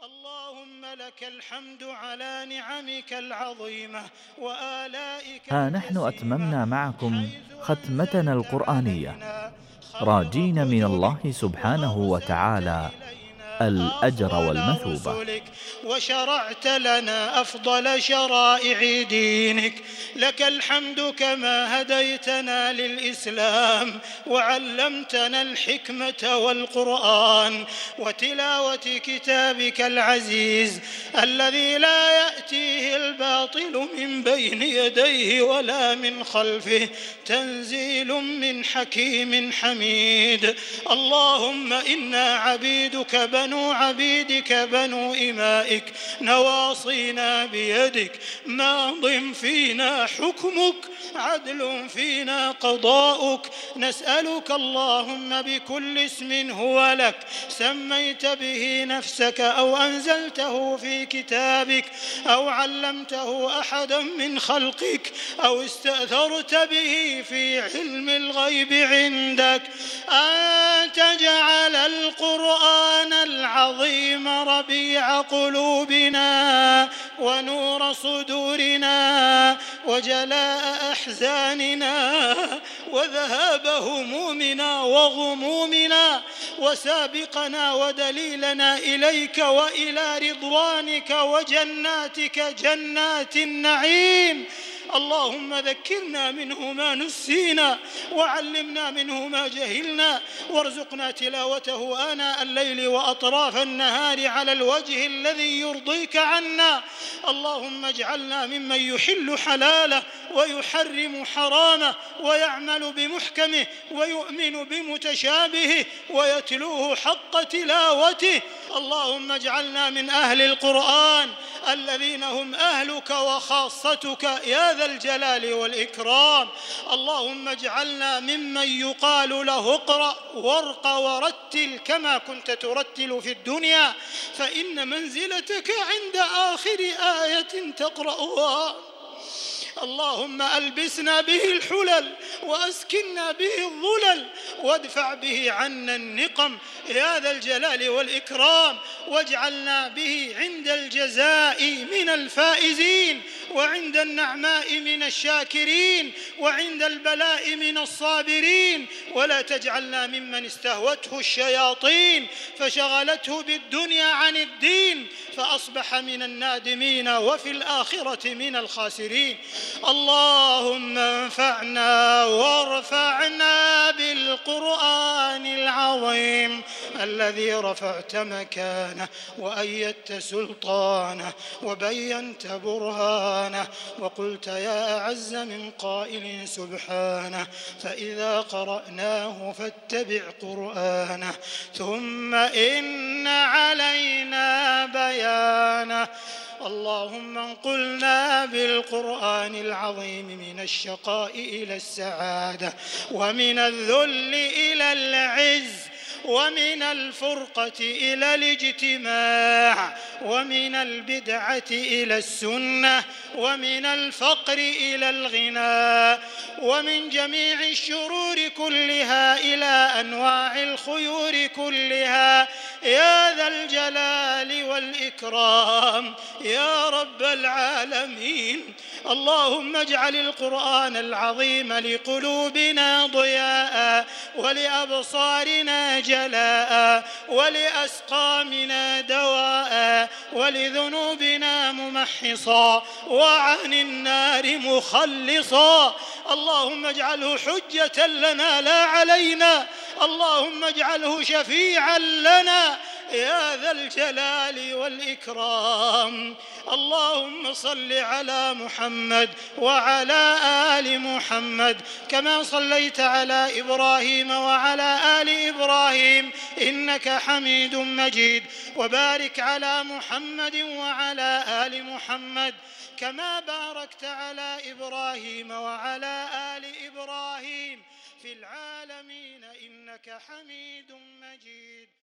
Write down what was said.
اللهم لك الحمد على نعمك العظيمة وآلائك ها نحن أتممنا معكم ختمتنا القرآنية. راجين من الله سبحانه وتعالى. الأجر والمثوبة. وشرعت لنا أفضل شرائع دينك. لك الحمد كما هديتنا للإسلام وعلمتنا الحكمة والقرآن وتلاوة كتابك العزيز الذي لا يأتيه الباطل من بين يديه ولا من خلفه تنزيل من حكيم حميد. اللهم إنا عبيدك بنو عبيدك بنو إمائك نواصينا بيدك ماض فينا حكمك عدل فينا قضاؤك. نسألك اللهم بكل اسم هو لك سميت به نفسك أو أنزلته في كتابك أو علمته أحدا من خلقك أو استأثرت به في علم الغيب عندك. أن ربيع قلوبنا ونور صدورنا وجلاء أحزاننا وذهاب همومنا وغمومنا وسابقنا ودليلنا إليك وإلى رضوانك وجناتك جنات النعيم اللهم ذكرنا منه ما نسينا وعلمنا منه ما جهلنا وارزقنا تلاوته آناء الليل وأطراف النهار على الوجه الذي يرضيك عنا. اللهم اجعلنا ممن يحل حلاله ويحرم حرامه ويعمل بمحكمه ويؤمن بمتشابهه ويتلوه حق تلاوته. اللهم اجعلنا من أهل القرآن الذين هم أهلك وخاصتك يا ذا الجلال والإكرام. اللهم اجعلنا ممن يقال له اقرأ وارق ورتل كما كنت ترتل في الدنيا فإن منزلتك عند آخر آية تقرأها. اللهم ألبسنا به الحلل وأسكنا به الظلل وادفع به عنا النقم يا ذا الجلال والإكرام واجعلنا به عند الجزاء من الفائزين وعند النعماء من الشاكرين وعند البلاء من الصابرين ولا تجعلنا ممن استهوته الشياطين فشغلته بالدنيا عن الدين فأصبح من النادمين وفي الآخرة من الخاسرين. اللهم انفعنا وارفعنا بالقرآن العظيم. الذي رفعت مكانه وأيدت سلطانه وبينت برهانه وقلت يا أعز من قائل سبحانه فإذا قرأناه فاتبع قرآنه ثم إن علينا بيانه اللهم انقلنا بالقرآن العظيم من الشقاء إلى السعادة ومن الذل إلى العز ومن الفرقة إلى الاجتماع ومن البدعة إلى السنة ومن الفقر إلى الغنى ومن جميع الشرور كلها إلى أنواع الخيور كلها. يا ذا الجلال والإكرام يا رب العالمين. اللهم اجعل القرآن العظيم لقلوبنا ضياء ولأبصارنا جلاء ولأسقامنا دواء ولذنوبنا ممحصا وعن النار مخلصا اللهم اجعله حجة لنا لا علينا اللهم اجعله شفيعا لنا يا ذا الجلال والإكرام. اللهم صل على محمد وعلى آل محمد كما صليت على إبراهيم وعلى آل إبراهيم إنك حميد مجيد. وبارك على محمد وعلى آل محمد كما باركت على إبراهيم وعلى آل إبراهيم. في العالمين إنك حميد مجيد.